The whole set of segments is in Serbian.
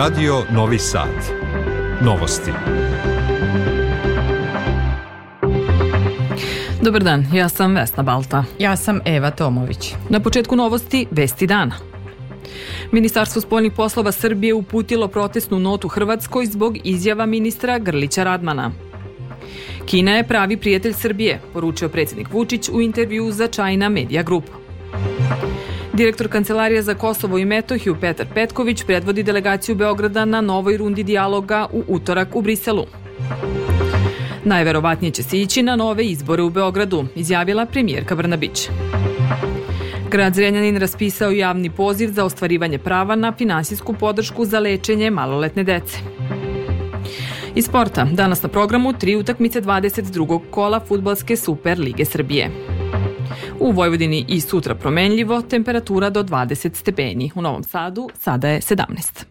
Radio Novi Sad. Novosti. Dobar dan, ja sam Vesna Balta. Ja sam Eva Tomović. Na početku novosti, Vesti dana. Ministarstvo spoljnih poslova Srbije uputilo protestnu notu Hrvatskoj zbog izjava ministra Grlića Radmana. Kina je pravi prijatelj Srbije, poručio predsednik Vučić u intervju za China Media Group. Direktor Kancelarije za Kosovo i Metohiju Petar Petković predvodi delegaciju Beograda na novoj rundi dijaloga u utorak u Briselu. Najverovatnije će se ići na nove izbore u Beogradu, izjavila premijerka Brnabić. Grad Zrenjanin raspisao javni poziv za ostvarivanje prava na finansijsku podršku za lečenje maloletne dece. Iz sporta, danas na programu tri utakmice 22. kola Futbalske Super Lige Srbije. U Vojvodini i sutra promenljivo, temperatura do 20 stepeni. U Novom Sadu sada je 17.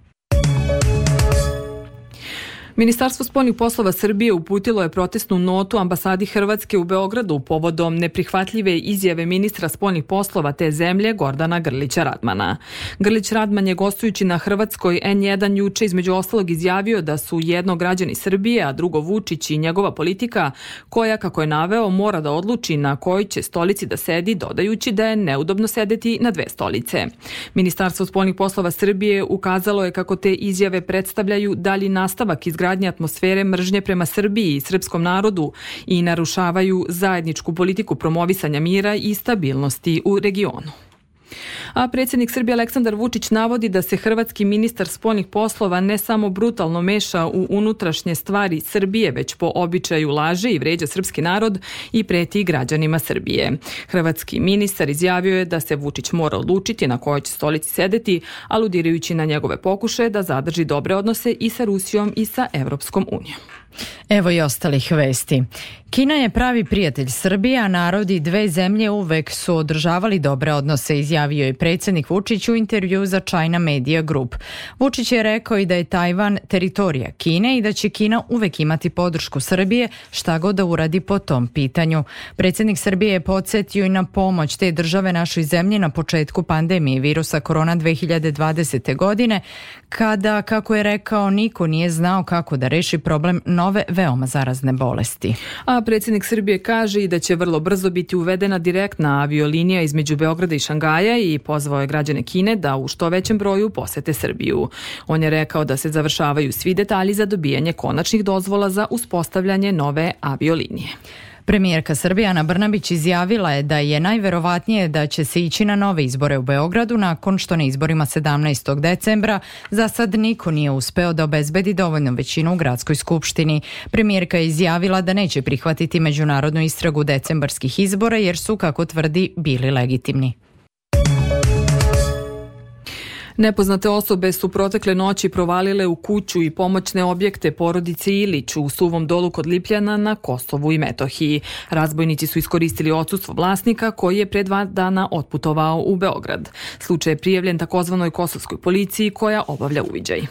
Ministarstvo spoljnih poslova Srbije uputilo je protestnu notu ambasadi Hrvatske u Beogradu povodom neprihvatljive izjave ministra spoljnih poslova te zemlje Gordana Grlića Radmana. Grlić Radman je gostujući na Hrvatskoj N1 juče između ostalog izjavio da su jedno građani Srbije, a drugo Vučić i njegova politika koja, kako je naveo, mora da odluči na kojoj će stolici da sedi, dodajući da je neudobno sedeti na dve stolice. Ministarstvo spoljnih poslova Srbije ukazalo je kako te izjave predstavljaju dalji nastavak izgradnje izgradnje atmosfere mržnje prema Srbiji i srpskom narodu i narušavaju zajedničku politiku promovisanja mira i stabilnosti u regionu. A predsjednik Srbije Aleksandar Vučić navodi da se hrvatski ministar spoljnih poslova ne samo brutalno meša u unutrašnje stvari Srbije, već po običaju laže i vređa srpski narod i preti građanima Srbije. Hrvatski ministar izjavio je da se Vučić mora odlučiti na kojoj će stolici sedeti, aludirajući na njegove pokušaje da zadrži dobre odnose i sa Rusijom i sa Evropskom unijom. Evo i ostalih vesti. Kina je pravi prijatelj Srbije, a narodi dve zemlje uvek su održavali dobre odnose, izjavio je predsednik Vučić u intervju za China Media Group. Vučić je rekao i da je Tajvan teritorija Kine i da će Kina uvek imati podršku Srbije šta god da uradi po tom pitanju. Predsednik Srbije je podsjetio i na pomoć te države našoj zemlji na početku pandemije virusa korona 2020. godine, kada, kako je rekao, niko nije znao kako da reši problem nove veoma zarazne bolesti. A predsednik Srbije kaže i da će vrlo brzo biti uvedena direktna aviolinija između Beograda i Šangaja i pozvao je građane Kine da u što većem broju posete Srbiju. On je rekao da se završavaju svi detalji za dobijanje konačnih dozvola za uspostavljanje nove aviolinije. Premijerka Srbijana Brnabić izjavila je da je najverovatnije da će se ići na nove izbore u Beogradu nakon što na izborima 17. decembra za sad niko nije uspeo da obezbedi dovoljnu većinu u Gradskoj skupštini. Premijerka je izjavila da neće prihvatiti međunarodnu istragu decembarskih izbora jer su, kako tvrdi, bili legitimni. Nepoznate osobe su protekle noći provalile u kuću i pomoćne objekte porodice Ilić u Suvom dolu kod Lipljana na Kosovu i Metohiji. Razbojnici su iskoristili odsustvo vlasnika koji je pre dva dana otputovao u Beograd. Slučaj je prijavljen takozvanoj kosovskoj policiji koja obavlja uviđaj.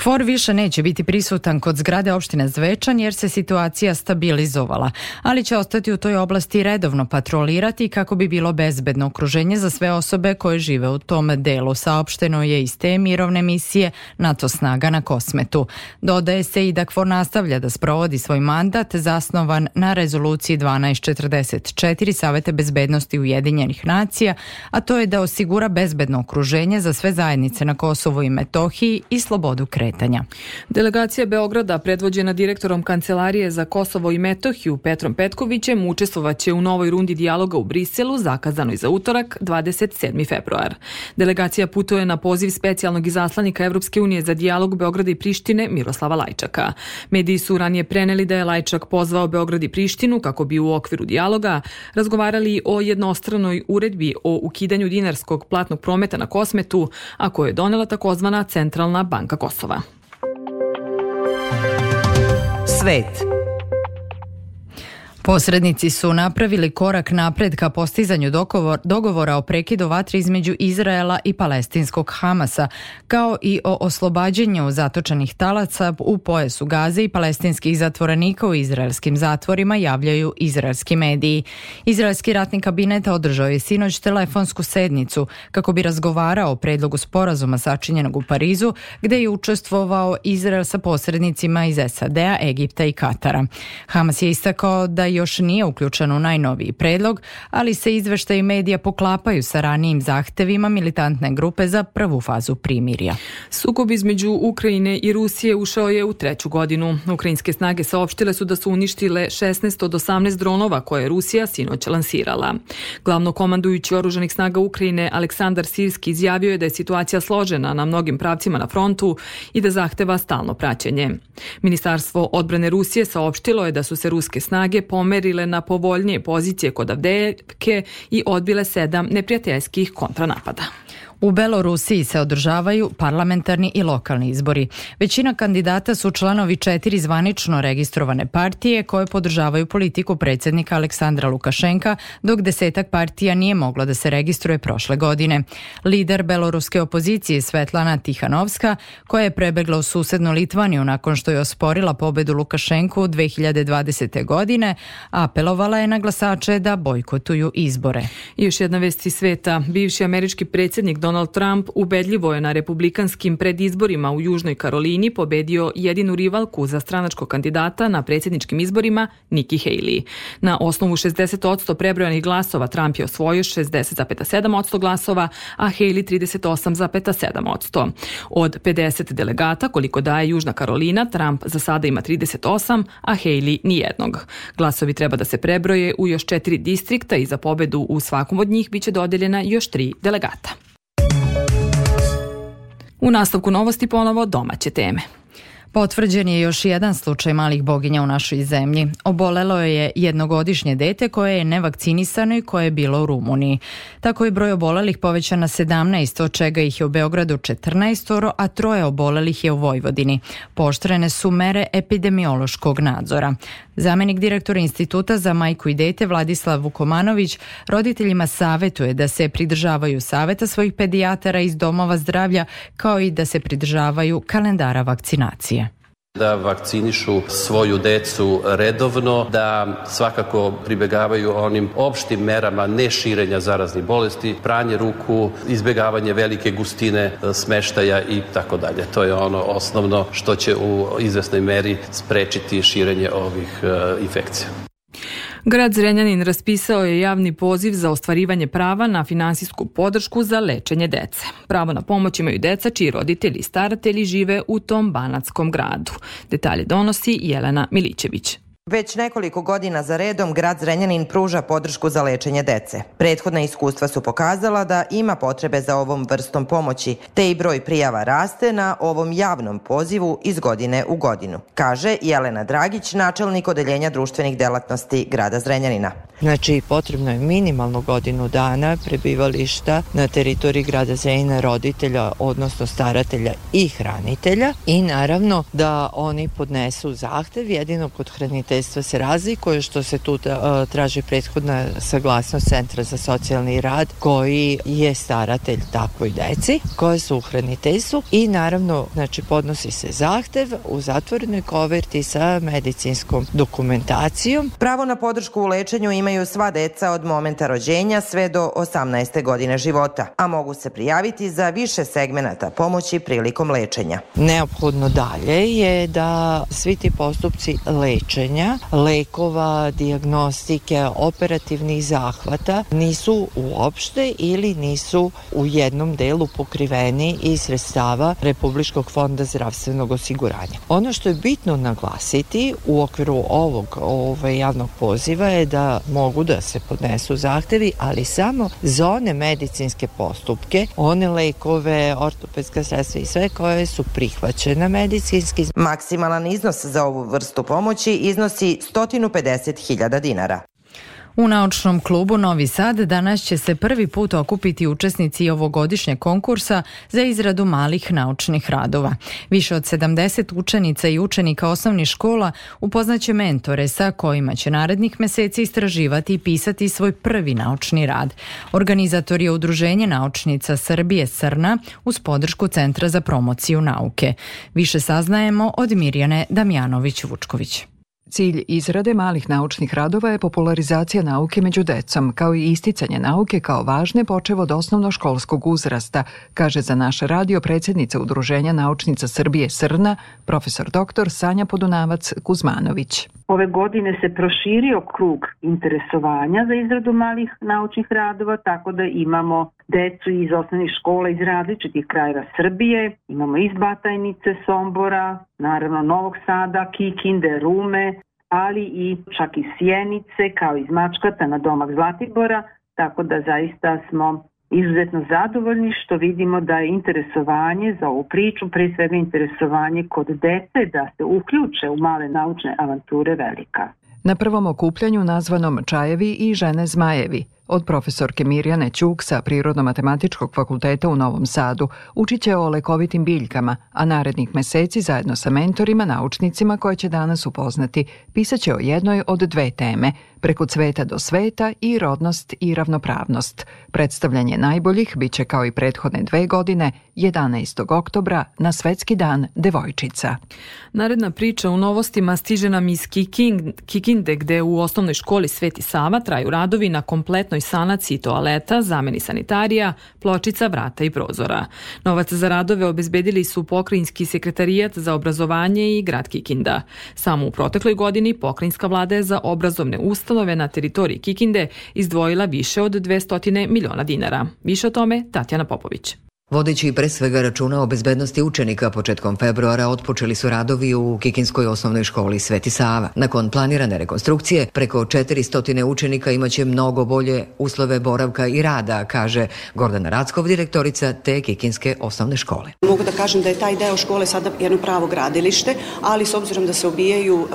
Kvor više neće biti prisutan kod zgrade opštine Zvečan jer se situacija stabilizovala, ali će ostati u toj oblasti redovno patrolirati kako bi bilo bezbedno okruženje za sve osobe koje žive u tom delu. Saopšteno je iz te mirovne misije NATO snaga na Kosmetu. Dodaje se i da Kvor nastavlja da sprovodi svoj mandat zasnovan na rezoluciji 1244 Savete bezbednosti Ujedinjenih nacija, a to je da osigura bezbedno okruženje za sve zajednice na Kosovu i Metohiji i slobodu kretanja kretanja. Delegacija Beograda, predvođena direktorom Kancelarije za Kosovo i Metohiju Petrom Petkovićem, učestvovaće u novoj rundi dijaloga u Briselu, zakazanoj za utorak 27. februar. Delegacija putuje na poziv specijalnog izaslanika Evropske unije za dijalog Beograda i Prištine Miroslava Lajčaka. Mediji su ranije preneli da je Lajčak pozvao Beograd i Prištinu kako bi u okviru dijaloga razgovarali o jednostranoj uredbi o ukidanju dinarskog platnog prometa na Kosmetu, a koju je donela takozvana Centralna banka Kosova. svet. Posrednici su napravili korak napred ka postizanju dogovora o prekidu vatre između Izraela i palestinskog Hamasa, kao i o oslobađanju zatočenih talaca u pojesu Gaze i palestinskih zatvorenika u izraelskim zatvorima, javljaju izraelski mediji. Izraelski ratni kabinet održao je sinoć telefonsku sednicu kako bi razgovarao o predlogu sporazuma sačinjenog u Parizu, gde je učestvovao Izrael sa posrednicima iz SAD-a, Egipta i Katara. Hamas je istakao da je još nije uključen u najnoviji predlog, ali se izveštaji medija poklapaju sa ranijim zahtevima militantne grupe za prvu fazu primirja. Sukob između Ukrajine i Rusije ušao je u treću godinu. Ukrajinske snage saopštile su da su uništile 16 od 18 dronova koje je Rusija sinoć lansirala. Glavno komandujući oruženih snaga Ukrajine Aleksandar Sirski izjavio je da je situacija složena na mnogim pravcima na frontu i da zahteva stalno praćenje. Ministarstvo odbrane Rusije saopštilo je da su se ruske snage ponovno pomerile na povoljnije pozicije kod Avdejevke i odbile sedam neprijateljskih kontranapada. U Belorusiji se održavaju parlamentarni i lokalni izbori. Većina kandidata su članovi četiri zvanično registrovane partije koje podržavaju politiku predsednika Aleksandra Lukašenka, dok desetak partija nije moglo da se registruje prošle godine. Lider beloruske opozicije Svetlana Tihanovska, koja je prebegla u susednu Litvaniju nakon što je osporila pobedu Lukašenku 2020. godine, apelovala je na glasače da bojkotuju izbore. Još jedna vest iz sveta. Bivši američki predsednik Donald Donald Trump ubedljivo je na republikanskim predizborima u Južnoj Karolini pobedio jedinu rivalku za stranačkog kandidata na predsjedničkim izborima, Nikki Haley. Na osnovu 60% prebrojanih glasova Trump je osvojio 60,7% glasova, a Haley 38,7%. Od 50 delegata koliko daje Južna Karolina, Trump za sada ima 38, a Haley nijednog. Glasovi treba da se prebroje u još četiri distrikta i za pobedu u svakom od njih biće dodeljena još tri delegata. U nastavku novosti ponovo domaće teme. Potvrđen je još jedan slučaj malih boginja u našoj zemlji. Obolelo je jednogodišnje dete koje je nevakcinisano i koje je bilo u Rumuniji. Tako je broj obolelih povećan na 17, od čega ih je u Beogradu 14, a troje obolelih je u Vojvodini. Poštrene su mere epidemiološkog nadzora. Zamenik direktora Instituta za majku i dete Vladislav Vukomanović roditeljima savetuje da se pridržavaju saveta svojih pedijatara iz domova zdravlja kao i da se pridržavaju kalendara vakcinacije da vakcinišu svoju decu redovno, da svakako pribegavaju onim opštim merama ne širenja zaraznih bolesti, pranje ruku, izbegavanje velike gustine e, smeštaja i tako dalje. To je ono osnovno što će u izvesnoj meri sprečiti širenje ovih e, infekcija. Grad Zrenjanin raspisao je javni poziv za ostvarivanje prava na finansijsku podršku za lečenje dece. Pravo na pomoć imaju deca čiji roditelji i staratelji žive u tom banatskom gradu. Detalje donosi Jelena Milićević. Već nekoliko godina za redom grad Zrenjanin pruža podršku za lečenje dece. Prethodna iskustva su pokazala da ima potrebe za ovom vrstom pomoći, te i broj prijava raste na ovom javnom pozivu iz godine u godinu, kaže Jelena Dragić, načelnik Odeljenja društvenih delatnosti grada Zrenjanina. Znači, potrebno je minimalno godinu dana prebivališta na teritoriji grada Zrenjanina roditelja, odnosno staratelja i hranitelja i naravno da oni podnesu zahtev jedino kod hranitelja roditeljstva se razlikuje što se tu e, traži prethodna saglasnost Centra za socijalni rad koji je staratelj takvoj deci koje su u hraniteljstvu i naravno znači podnosi se zahtev u zatvorenoj koverti sa medicinskom dokumentacijom. Pravo na podršku u lečenju imaju sva deca od momenta rođenja sve do 18. godine života, a mogu se prijaviti za više segmenata pomoći prilikom lečenja. Neophodno dalje je da svi ti postupci lečenja lečenja, lekova, diagnostike, operativnih zahvata nisu uopšte ili nisu u jednom delu pokriveni iz sredstava Republičkog fonda zdravstvenog osiguranja. Ono što je bitno naglasiti u okviru ovog ove, ovaj, javnog poziva je da mogu da se podnesu zahtevi, ali samo za one medicinske postupke, one lekove, ortopedska sredstva i sve koje su prihvaćene medicinski. Maksimalan iznos za ovu vrstu pomoći iznos iznosi 150.000 dinara. U naučnom klubu Novi Sad danas će se prvi put okupiti učesnici ovogodišnjeg konkursa za izradu malih naučnih radova. Više od 70 učenica i učenika osnovnih škola upoznaće mentore sa kojima će narednih meseci istraživati i pisati svoj prvi naučni rad. Organizator je Udruženje naučnica Srbije Srna uz podršku Centra za promociju nauke. Više saznajemo od Mirjane Damjanović-Vučković. Cilj izrade malih naučnih radova je popularizacija nauke među decom, kao i isticanje nauke kao važne počevo od osnovnoškolskog uzrasta, kaže za naš radio predsednica Udruženja naučnica Srbije Srna, profesor doktor Sanja Podunavac Kuzmanović. Ove godine se proširio krug interesovanja za izradu malih naučnih radova, tako da imamo decu iz osnovnih škola iz različitih krajeva Srbije. Imamo iz Batajnice, Sombora, naravno Novog Sada, Kikinde, Rume, ali i čak iz Sjenice, kao iz Mačkata na domak Zlatibora, tako da zaista smo izuzetno zadovoljni što vidimo da je interesovanje za ovu priču, pre svega interesovanje kod dece da se uključe u male naučne avanture velika. Na prvom okupljanju nazvanom Čajevi i žene Zmajevi – Od profesorke Mirjane Ćuk sa Prirodno-matematičkog fakulteta u Novom Sadu učit će o lekovitim biljkama, a narednih meseci zajedno sa mentorima, naučnicima koje će danas upoznati, pisat će o jednoj od dve teme, preko cveta do sveta i rodnost i ravnopravnost. Predstavljanje najboljih biće kao i prethodne dve godine, 11. oktobra na Svetski dan devojčica. Naredna priča u novostima stiže nam iz Kikin, Kikinde gde u osnovnoj školi Sveti Sava traju radovi na kompletnoj potpunoj sanaciji toaleta, zameni sanitarija, pločica, vrata i prozora. Novac za radove obezbedili su Pokrajinski sekretarijat za obrazovanje i grad Kikinda. Samo u protekloj godini Pokrajinska vlada je za obrazovne ustanove na teritoriji Kikinde izdvojila više od 200 miliona dinara. Više o tome Tatjana Popović. Vodeći pre svega računa o bezbednosti učenika, početkom februara otpočeli su radovi u Kikinskoj osnovnoj školi Sveti Sava. Nakon planirane rekonstrukcije, preko 400 učenika imaće mnogo bolje uslove boravka i rada, kaže Gordana Rackov, direktorica te Kikinske osnovne škole. Mogu da kažem da je taj deo škole sada jedno pravo gradilište, ali s obzirom da se obijaju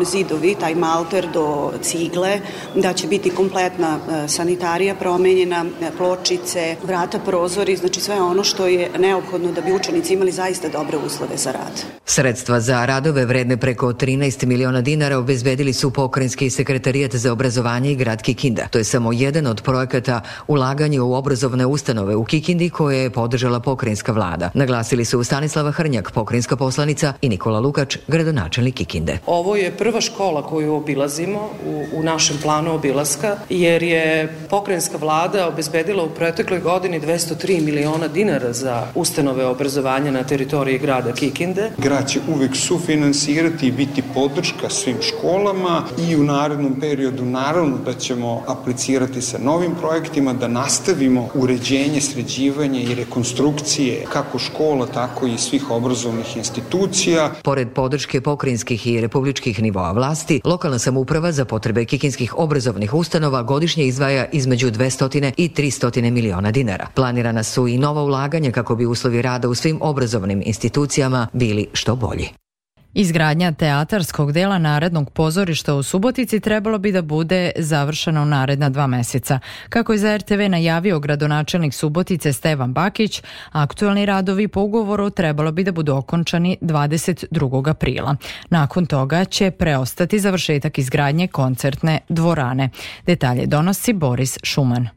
e, zidovi, taj malter do cigle, da će biti kompletna e, sanitarija promenjena, e, pločice, vrata, prozori, znači sve ono ono što je neophodno da bi učenici imali zaista dobre uslove za rad. Sredstva za radove vredne preko 13 miliona dinara obezbedili su Pokrajinski sekretarijat za obrazovanje i grad Kikinda. To je samo jedan od projekata ulaganja u obrazovne ustanove u Kikindi koje je podržala pokrajinska vlada. Naglasili su Stanislava Hrnjak, pokrajinska poslanica i Nikola Lukač, gradonačelnik Kikinde. Ovo je prva škola koju obilazimo u, u našem planu obilaska jer je pokrajinska vlada obezbedila u protekloj godini 203 miliona dinara dinara za ustanove obrazovanja na teritoriji grada Kikinde. Grad će uvek sufinansirati i biti podrška svim školama i u narednom periodu naravno da ćemo aplicirati sa novim projektima da nastavimo uređenje, sređivanje i rekonstrukcije kako škola, tako i svih obrazovnih institucija. Pored podrške pokrinjskih i republičkih nivoa vlasti, lokalna samouprava za potrebe kikinskih obrazovnih ustanova godišnje izdvaja između 200 i 300 miliona dinara. Planirana su i nova ulaganja raspolaganje kako bi uslovi rada u svim obrazovnim institucijama bili što bolji. Izgradnja teatarskog dela narednog pozorišta u Subotici trebalo bi da bude završena u naredna dva meseca. Kako je za RTV najavio gradonačelnik Subotice Stevan Bakić, aktualni radovi po ugovoru trebalo bi da budu okončani 22. aprila. Nakon toga će preostati završetak izgradnje koncertne dvorane. Detalje donosi Boris Šuman.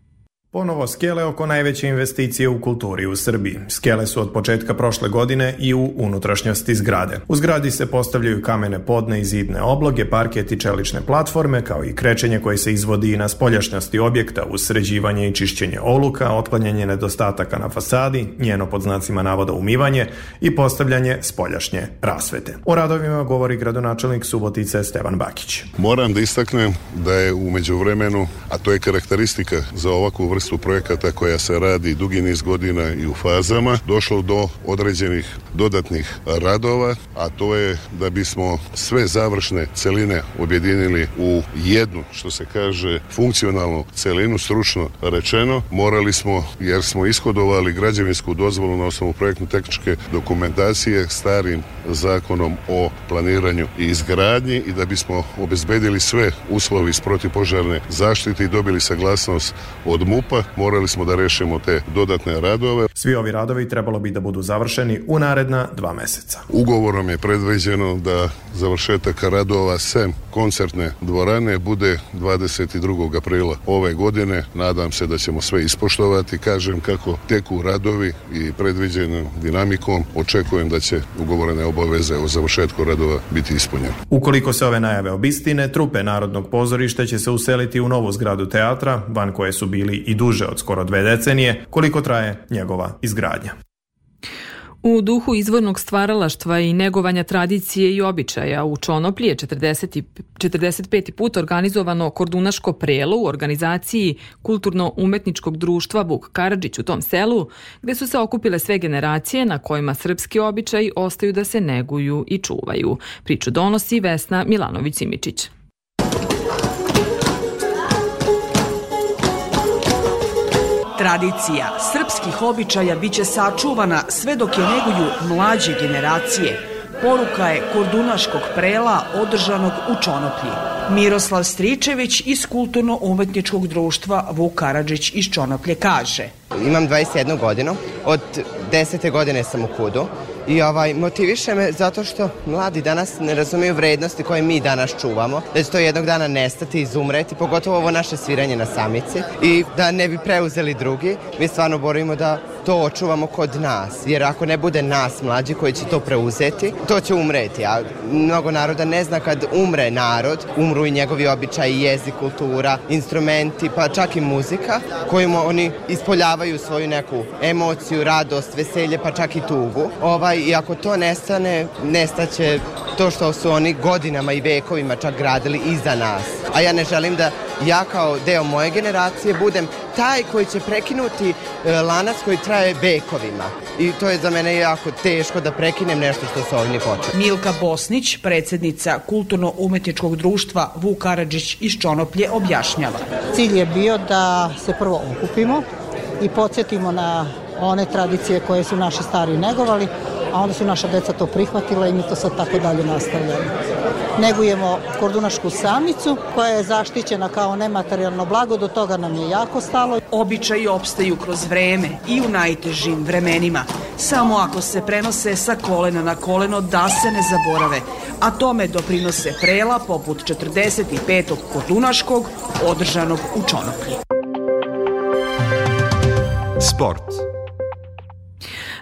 Ponovo skele oko najveće investicije u kulturi u Srbiji. Skele su od početka prošle godine i u unutrašnjosti zgrade. U zgradi se postavljaju kamene podne i zidne obloge, parket i čelične platforme, kao i krečenje koje se izvodi i na spoljašnjosti objekta, usređivanje i čišćenje oluka, otklanjanje nedostataka na fasadi, njeno pod znacima navoda umivanje i postavljanje spoljašnje rasvete. O radovima govori gradonačelnik Subotice Stevan Bakić. Moram da istaknem da je umeđu vremenu, a to je karakteristika za ovakvu vrstu vrstu projekata koja se radi dugi niz godina i u fazama došlo do određenih dodatnih radova, a to je da bismo sve završne celine objedinili u jednu, što se kaže, funkcionalnu celinu, stručno rečeno. Morali smo, jer smo ishodovali građevinsku dozvolu na osnovu projektno-tehničke dokumentacije starim zakonom o planiranju i izgradnji i da bismo obezbedili sve uslovi iz protipožarne zaštite i dobili saglasnost od MUPA, morali smo da rešimo te dodatne radove. Svi ovi radovi trebalo bi da budu završeni u naredna dva meseca. Ugovorom je predviđeno da završetak radova sem koncertne dvorane bude 22. aprila ove godine. Nadam se da ćemo sve ispoštovati. Kažem kako teku radovi i predviđenom dinamikom očekujem da će ugovorene obavljati obaveze o završetku radova biti ispunjene. Ukoliko se ove najave obistine, trupe Narodnog pozorišta će se useliti u novu zgradu teatra, van koje su bili i duže od skoro dve decenije, koliko traje njegova izgradnja. U duhu izvornog stvaralaštva i negovanja tradicije i običaja u Čonoplji je 40, 45. put organizovano Kordunaško prelo u organizaciji Kulturno-umetničkog društva Vuk Karadžić u tom selu, gde su se okupile sve generacije na kojima srpski običaj ostaju da se neguju i čuvaju. Priču donosi Vesna Milanović-Simičić. Tradicija srpskih običaja biće sačuvana sve dok je neguju mlađe generacije. Poruka je kordunaškog prela održanog u Čonoplji. Miroslav Stričević iz Kulturno-umetničkog društva Vuk Karadžić iz Čonoplje kaže. Imam 21 godinu, od 10. godine sam u Kudu I ovaj, motiviše me zato što mladi danas ne razumiju vrednosti koje mi danas čuvamo, da će to jednog dana nestati, izumreti, pogotovo ovo naše sviranje na samici i da ne bi preuzeli drugi. Mi stvarno borimo da to očuvamo kod nas, jer ako ne bude nas mlađi koji će to preuzeti, to će umreti, a mnogo naroda ne zna kad umre narod, umru i njegovi običaji, jezik, kultura, instrumenti, pa čak i muzika, kojim oni ispoljavaju svoju neku emociju, radost, veselje, pa čak i tugu. Ovaj, I ako to nestane, nestaće to što su oni godinama i vekovima čak gradili iza nas. A ja ne želim da ja kao deo moje generacije budem taj koji će prekinuti e, lanac koji traje vekovima. I to je za mene jako teško da prekinem nešto što se ovdje počeo. Milka Bosnić, predsednica Kulturno-umetničkog društva Vuk Karadžić iz Čonoplje objašnjava. Cilj je bio da se prvo okupimo i podsjetimo na one tradicije koje su naši stari negovali, a onda su naša deca to prihvatila i mi to sad tako dalje nastavljamo. Negujemo Kordunašku samicu koja je zaštićena kao nematerijalno blago, do toga nam je jako stalo. Običaji opstaju kroz vreme i u najtežim vremenima, samo ako se prenose sa kolena na koleno da se ne zaborave, a tome doprinose prela poput 45. Kordunaškog održanog u Čonoklju. Sport.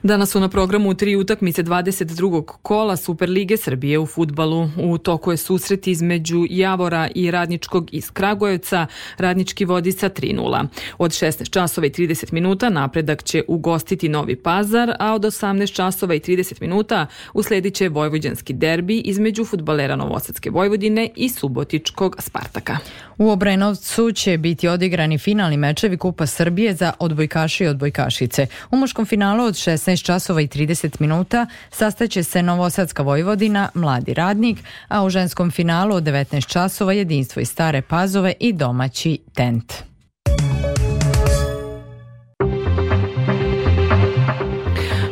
Danas su na programu tri utakmice 22. kola Superlige Srbije u futbalu. U toku je susret između Javora i Radničkog iz Kragujevca. Radnički vodi sa 3-0. Od 16 časova i 30 minuta napredak će ugostiti Novi Pazar, a od 18 časova i 30 minuta uslediće vojvođanski derbi između futbalera Novosadske Vojvodine i Subotičkog Spartaka. U Obrenovcu će biti odigrani finalni mečevi Kupa Srbije za odbojkaše i odbojkašice. U muškom finalu od 16 15 časova i 30 minuta sastaće se Novosadska Vojvodina, Mladi radnik, a u ženskom finalu od 19 časova jedinstvo i stare pazove i domaći tent.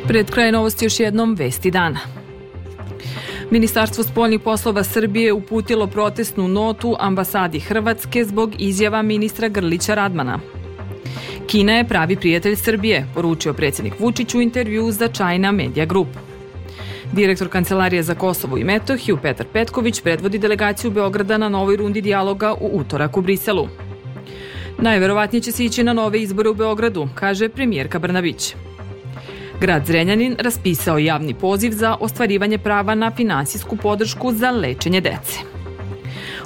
Pred kraj novosti još jednom vesti dana. Ministarstvo spoljnih poslova Srbije uputilo protestnu notu ambasadi Hrvatske zbog izjava ministra Grlića Radmana. Kina je pravi prijatelj Srbije, poručio predsednik Vučić u intervju za China Media Group. Direktor Kancelarije za Kosovo i Metohiju Petar Petković predvodi delegaciju Beograda na novoj rundi dijaloga u utorak u Briselu. Najverovatnije će se ići na nove izbore u Beogradu, kaže premijerka Brnabić. Grad Zrenjanin raspisao javni poziv za ostvarivanje prava na finansijsku podršku za lečenje dece.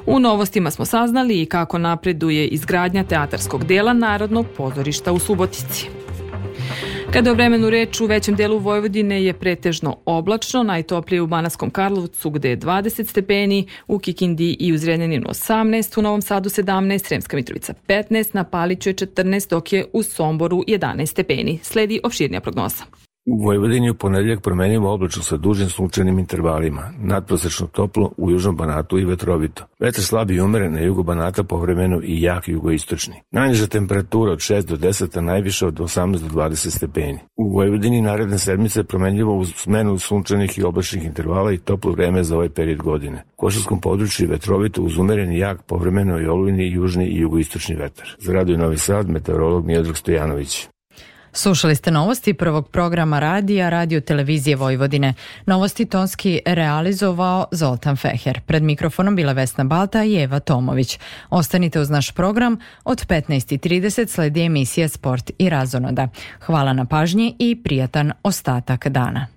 U novostima smo saznali i kako napreduje izgradnja teatarskog dela Narodnog pozorišta u Subotici. Kada je o vremenu reč u većem delu Vojvodine je pretežno oblačno, najtoplije u Banaskom Karlovcu gde je 20 stepeni, u Kikindi i u Zrenjaninu 18, u Novom Sadu 17, Sremska Mitrovica 15, na Paliću je 14, dok je u Somboru 11 stepeni. Sledi opširnija prognoza. U Vojvodini u ponedljak promenjivo oblačno sa dužim slučajnim intervalima, nadprosečno toplo u južnom Banatu i vetrovito. Vetar slab i umeren na jugu Banata povremeno i jak jugoistočni. Najniža temperatura od 6 do 10, a najviša od 18 do 20 stepeni. U Vojvodini naredne sedmice promenljivo uz smenu sunčanih i oblačnih intervala i toplo vreme za ovaj period godine. U košarskom području vetrovito uz umeren i jak povremeno i olujni južni i jugoistočni vetar. Za Radio Novi Sad, meteorolog Mijedrag Stojanović. Slušali ste novosti prvog programa radija Radio Televizije Vojvodine. Novosti tonski realizovao Zoltan Feher. Pred mikrofonom bila Vesna Balta i Eva Tomović. Ostanite uz naš program. Od 15.30 sledi emisija Sport i razonoda. Hvala na pažnji i prijatan ostatak dana.